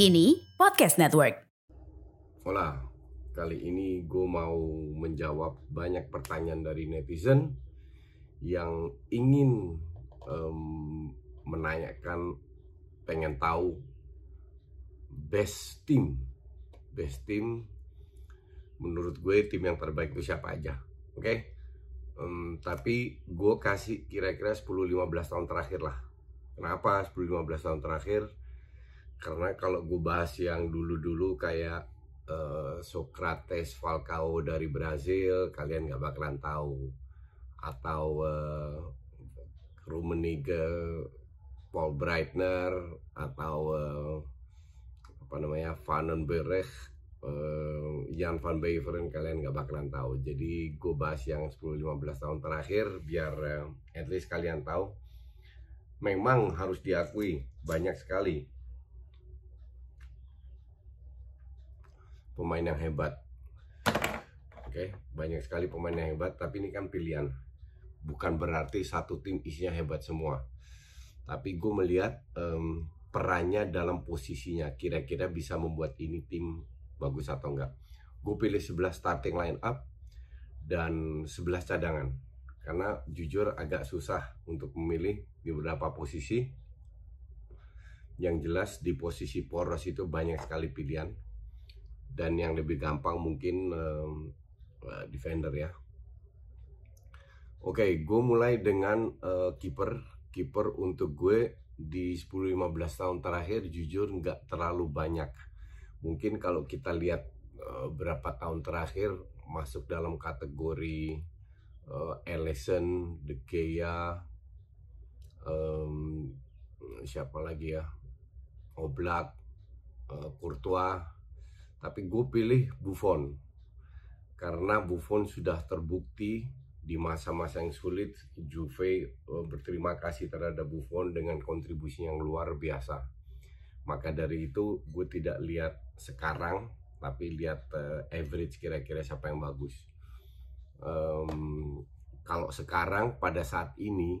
Kini Podcast Network. Hola, kali ini gue mau menjawab banyak pertanyaan dari netizen yang ingin em, menanyakan, pengen tahu best team, best team menurut gue tim yang terbaik itu siapa aja, oke? Em, tapi gue kasih kira-kira 10-15 tahun terakhir lah. Kenapa 10-15 tahun terakhir? Karena kalau gue bahas yang dulu-dulu kayak eh, Socrates Falcao dari Brazil, kalian nggak bakalan tahu. Atau uh, Rummenigge, Paul Breitner, atau eh, apa namanya Van den Berg, eh, Jan van Beveren, kalian nggak bakalan tahu. Jadi gue bahas yang 10-15 tahun terakhir biar eh, at least kalian tahu. Memang harus diakui banyak sekali pemain yang hebat. Oke, banyak sekali pemain yang hebat, tapi ini kan pilihan. Bukan berarti satu tim isinya hebat semua. Tapi gue melihat em, perannya dalam posisinya, kira-kira bisa membuat ini tim bagus atau enggak. Gue pilih 11 starting line up dan 11 cadangan. Karena jujur agak susah untuk memilih di beberapa posisi. Yang jelas di posisi poros itu banyak sekali pilihan dan yang lebih gampang mungkin eh, defender ya. Oke, gue mulai dengan eh, kiper. Kiper untuk gue di 10-15 tahun terakhir jujur nggak terlalu banyak. Mungkin kalau kita lihat eh, berapa tahun terakhir masuk dalam kategori eh, Ellison, De Gea, em, siapa lagi ya, Oblak, eh, Courtois, tapi gue pilih Buffon. Karena Buffon sudah terbukti di masa-masa yang sulit Juve eh, berterima kasih terhadap Buffon dengan kontribusi yang luar biasa. Maka dari itu gue tidak lihat sekarang tapi lihat eh, average kira-kira siapa yang bagus. Em, kalau sekarang pada saat ini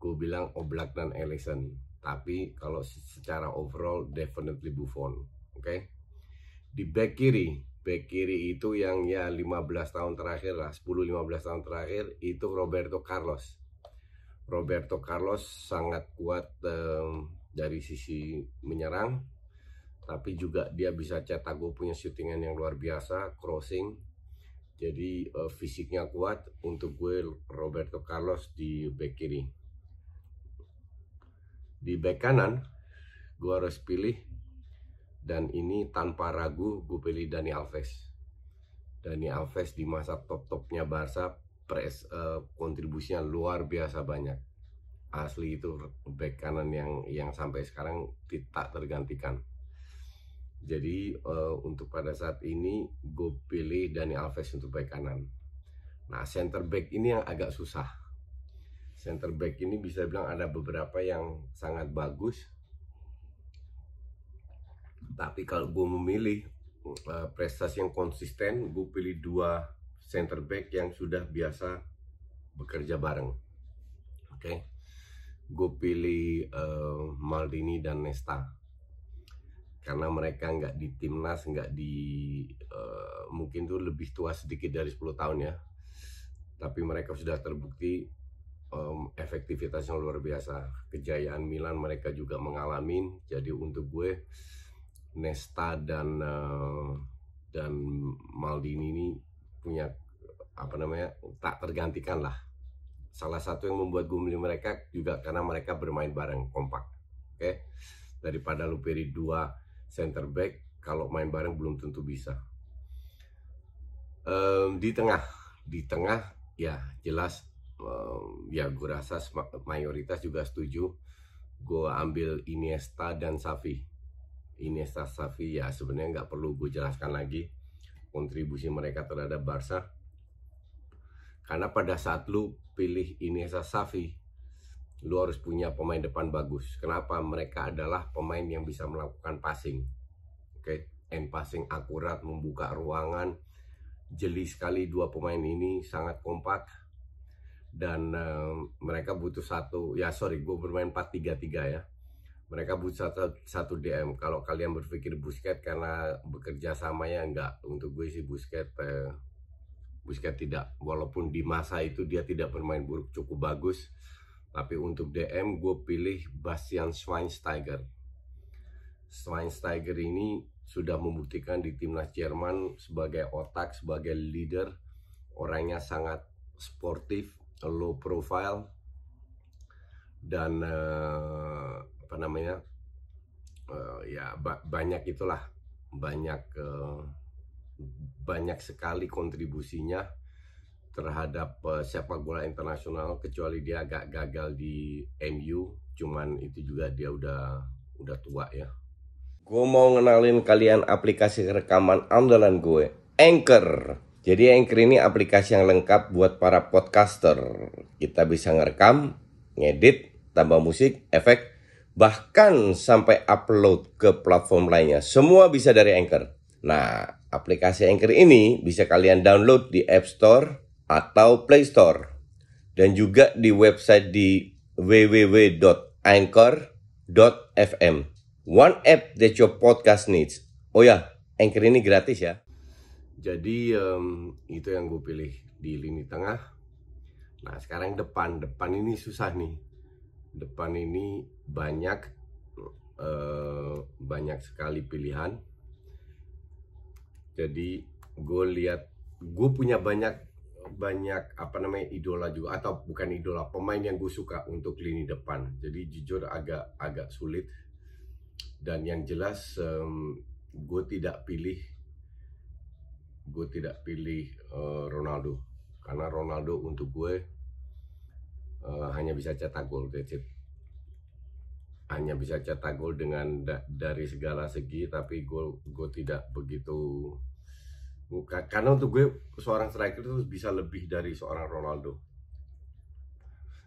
gue bilang Oblak dan Ellison tapi kalau secara overall definitely Buffon. Oke di back kiri. Back kiri itu yang ya 15 tahun terakhir lah 10-15 tahun terakhir itu Roberto Carlos. Roberto Carlos sangat kuat em, dari sisi menyerang tapi juga dia bisa cetak gue punya shootingan yang luar biasa crossing. Jadi eh, fisiknya kuat untuk gue Roberto Carlos di back kiri. Di back kanan gue harus pilih dan ini tanpa ragu gue pilih Dani Alves. Dani Alves di masa top-topnya Barca pres eh, kontribusinya luar biasa banyak. Asli itu back kanan yang yang sampai sekarang tidak tergantikan. Jadi eh, untuk pada saat ini gue pilih Dani Alves untuk back kanan. Nah center back ini yang agak susah. Center back ini bisa bilang ada beberapa yang sangat bagus, tapi kalau gue memilih uh, prestasi yang konsisten, gue pilih dua center back yang sudah biasa bekerja bareng. Oke, gue pilih uh, Maldini dan Nesta karena mereka nggak di timnas, nggak di uh, mungkin tuh lebih tua sedikit dari 10 tahun ya, tapi mereka sudah terbukti um, efektivitas yang luar biasa. Kejayaan Milan mereka juga mengalami. Jadi untuk gue Nesta dan uh, dan Maldini ini punya apa namanya tak tergantikan lah. Salah satu yang membuat gue milih mereka juga karena mereka bermain bareng kompak. Oke, okay? daripada lu pilih dua center back kalau main bareng belum tentu bisa. Um, di tengah, di tengah ya jelas um, ya gue rasa mayoritas juga setuju gue ambil Iniesta dan Safi Iniesta Safi ya sebenarnya nggak perlu gue jelaskan lagi kontribusi mereka terhadap Barca. Karena pada saat lu pilih Iniesta Safi lu harus punya pemain depan bagus. Kenapa? Mereka adalah pemain yang bisa melakukan passing. Oke? Okay? end passing akurat membuka ruangan jeli sekali dua pemain ini sangat kompak. Dan uh, mereka butuh satu ya sorry gue bermain 4-3-3 ya mereka butuh satu, DM kalau kalian berpikir Busket karena bekerja sama ya enggak. Untuk gue sih Busket eh, Busket tidak. Walaupun di masa itu dia tidak bermain buruk cukup bagus. Tapi untuk DM gue pilih Bastian Schweinsteiger. Schweinsteiger ini sudah membuktikan di timnas Jerman sebagai otak sebagai leader. Orangnya sangat sportif low profile. Dan uh, apa namanya uh, ya ba banyak itulah banyak uh, banyak sekali kontribusinya terhadap uh, sepak bola internasional kecuali dia agak gagal di MU cuman itu juga dia udah udah tua ya gue mau ngenalin kalian aplikasi rekaman andalan gue Anchor jadi Anchor ini aplikasi yang lengkap buat para podcaster. Kita bisa ngerekam, ngedit, tambah musik, efek, bahkan sampai upload ke platform lainnya. Semua bisa dari Anchor. Nah, aplikasi Anchor ini bisa kalian download di App Store atau Play Store. Dan juga di website di www.anchor.fm. One app that your podcast needs. Oh ya, Anchor ini gratis ya. Jadi um, itu yang gue pilih di lini tengah. Nah sekarang depan, depan ini susah nih. Depan ini banyak uh, banyak sekali pilihan. Jadi gue lihat, gue punya banyak banyak apa namanya idola juga atau bukan idola pemain yang gue suka untuk lini depan. Jadi jujur agak agak sulit. Dan yang jelas um, gue tidak pilih gue tidak pilih uh, Ronaldo karena Ronaldo untuk gue uh, hanya bisa cetak gol that's it. Hanya bisa cetak gol dengan da dari segala segi tapi gue gue tidak begitu karena untuk gue seorang striker itu bisa lebih dari seorang Ronaldo.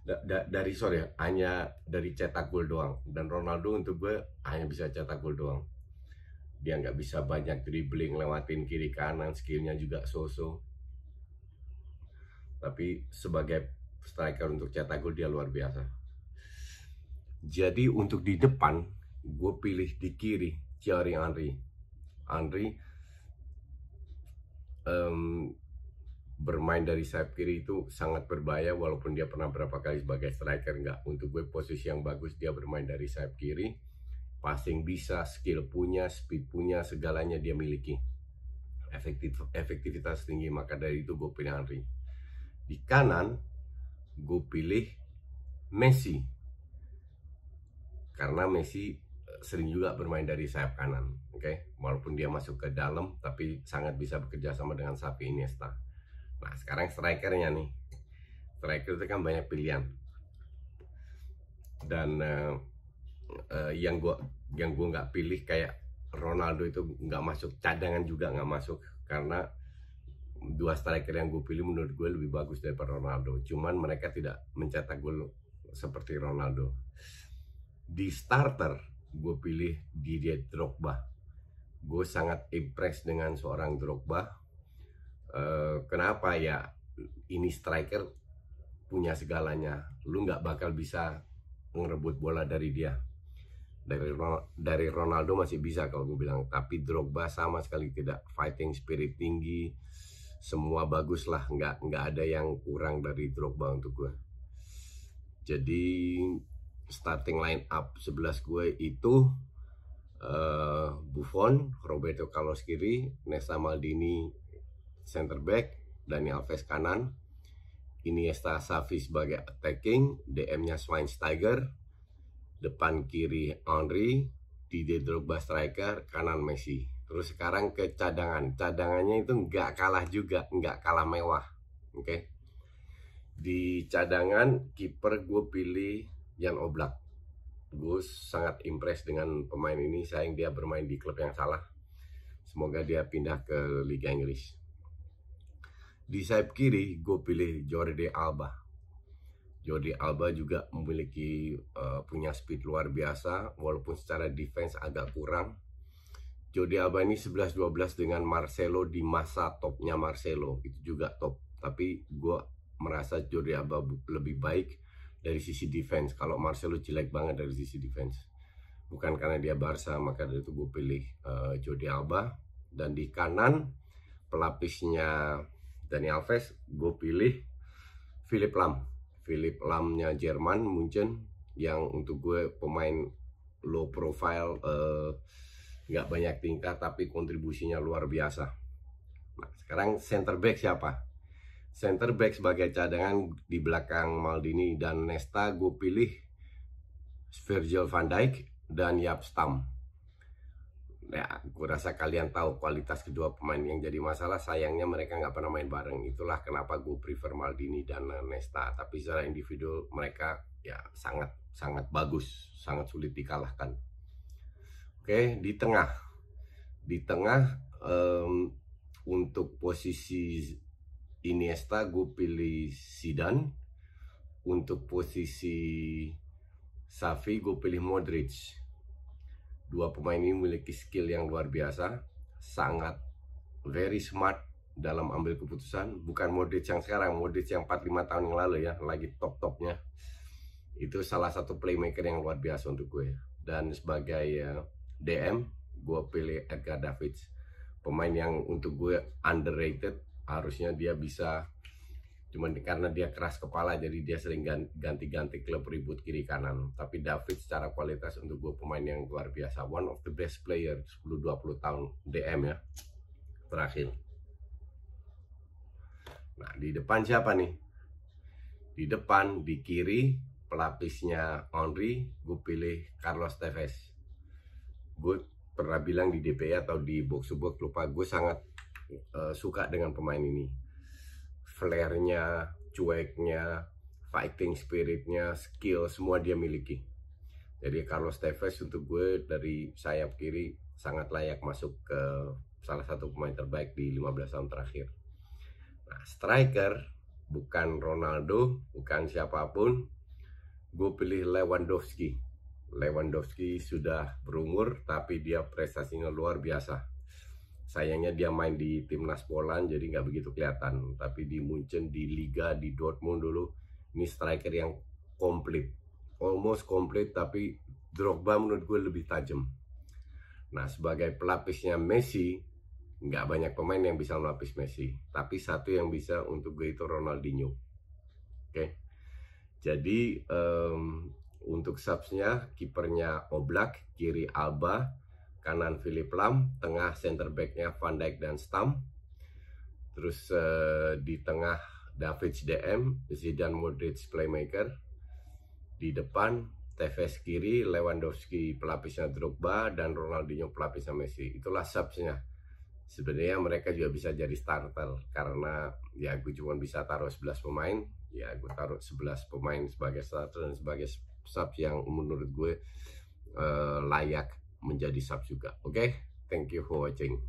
Da da dari sorry hanya dari cetak gol doang. Dan Ronaldo untuk gue hanya bisa cetak gol doang. Dia nggak bisa banyak dribbling lewatin kiri kanan skillnya juga so-so. Tapi sebagai striker untuk cetak gol dia luar biasa jadi untuk di depan gue pilih di kiri Thierry Henry Henry um, bermain dari sayap kiri itu sangat berbahaya walaupun dia pernah berapa kali sebagai striker nggak untuk gue posisi yang bagus dia bermain dari sayap kiri passing bisa, skill punya, speed punya, segalanya dia miliki. Efektif, efektivitas tinggi, maka dari itu gue pilih Henry. Di kanan, gue pilih Messi. Karena Messi eh, sering juga bermain dari sayap kanan, oke? Okay? Walaupun dia masuk ke dalam, tapi sangat bisa bekerja sama dengan Xavi Iniesta. Nah, sekarang strikernya nih. Striker itu kan banyak pilihan. Dan uh, uh, yang gua yang gua nggak pilih kayak Ronaldo itu nggak masuk cadangan juga nggak masuk karena dua striker yang gue pilih menurut gue lebih bagus daripada Ronaldo cuman mereka tidak mencetak gol seperti Ronaldo di starter gue pilih Didier Drogba. Gue sangat impress dengan seorang Drogba. Uh, kenapa ya? Ini striker punya segalanya. Lu nggak bakal bisa ngerebut bola dari dia. Dari dari Ronaldo masih bisa kalau gue bilang. Tapi Drogba sama sekali tidak. Fighting spirit tinggi. Semua bagus lah. Nggak nggak ada yang kurang dari Drogba untuk gue Jadi starting line up 11 gue itu uh, Buffon, Roberto Carlos kiri, Nesta Maldini center back, Dani Alves kanan, Iniesta Safi sebagai attacking, DM-nya Schweinsteiger, depan kiri Henry, Didier Drogba striker, kanan Messi. Terus sekarang ke cadangan, cadangannya itu nggak kalah juga, nggak kalah mewah, oke? Okay? Di cadangan kiper gue pilih Jan Oblak. Gue sangat impress dengan pemain ini, sayang dia bermain di klub yang salah. Semoga dia pindah ke Liga Inggris. Di sayap kiri gue pilih Jordi Alba. Jordi Alba juga memiliki uh, punya speed luar biasa walaupun secara defense agak kurang. Jordi Alba ini 11-12 dengan Marcelo di masa topnya Marcelo itu juga top. Tapi gue merasa Jordi Alba lebih baik dari sisi defense. Kalau Marcelo jelek banget dari sisi defense. Bukan karena dia Barca maka dari itu gue pilih uh, Jordi Alba. Dan di kanan pelapisnya Dani Alves gue pilih Philip Lam Philip Lamnya Jerman Munchen yang untuk gue pemain low profile eh, nggak uh, banyak tingkat tapi kontribusinya luar biasa nah sekarang center back siapa center back sebagai cadangan di belakang Maldini dan Nesta gue pilih Virgil van Dijk dan Yap Stam. Ya gue rasa kalian tahu kualitas kedua pemain yang jadi masalah. Sayangnya mereka nggak pernah main bareng. Itulah kenapa gue prefer Maldini dan Nesta. Tapi secara individual mereka ya sangat sangat bagus. Sangat sulit dikalahkan. Oke di tengah. Di tengah um, untuk posisi Iniesta gue pilih Sidan untuk posisi Safi gue pilih Modric Dua pemain ini memiliki skill yang luar biasa, sangat very smart dalam ambil keputusan. Bukan Modric yang sekarang, Modric yang 4-5 tahun yang lalu ya, lagi top-topnya. Itu salah satu playmaker yang luar biasa untuk gue. Dan sebagai uh, DM, gue pilih Edgar Davids. Pemain yang untuk gue underrated, harusnya dia bisa cuman karena dia keras kepala jadi dia sering ganti-ganti klub ribut kiri kanan. Tapi David secara kualitas untuk gue pemain yang luar biasa one of the best player 10-20 tahun DM ya terakhir. Nah di depan siapa nih? Di depan di kiri pelapisnya Henry gue pilih Carlos Tevez. Gue pernah bilang di DP atau di box box lupa gue sangat uh, suka dengan pemain ini flare-nya, cueknya, fighting spiritnya, skill semua dia miliki. Jadi Carlos Tevez untuk gue dari sayap kiri sangat layak masuk ke salah satu pemain terbaik di 15 tahun terakhir. Nah, striker bukan Ronaldo, bukan siapa pun. Gue pilih Lewandowski. Lewandowski sudah berumur tapi dia prestasinya luar biasa sayangnya dia main di timnas Poland jadi nggak begitu kelihatan. Tapi di Munchen di Liga di Dortmund dulu ini striker yang komplit. Almost komplit tapi Drogba menurut gue lebih tajam. Nah sebagai pelapisnya Messi nggak banyak pemain yang bisa melapis Messi. Tapi satu yang bisa untuk gue itu Ronaldinho. Oke? Jadi um, untuk subsnya kipernya Oblak kiri Alba kanan Philip Lam, tengah center backnya Van Dijk dan Stam. Terus uh, di tengah David DM, Zidane Modric playmaker. Di depan Tevez kiri, Lewandowski pelapisnya Drogba dan Ronaldinho pelapisnya Messi. Itulah subsnya. Sebenarnya mereka juga bisa jadi starter karena ya gue cuma bisa taruh 11 pemain, ya gue taruh 11 pemain sebagai starter dan sebagai sub yang menurut gue uh, layak menjadi sub juga. Oke, okay? thank you for watching.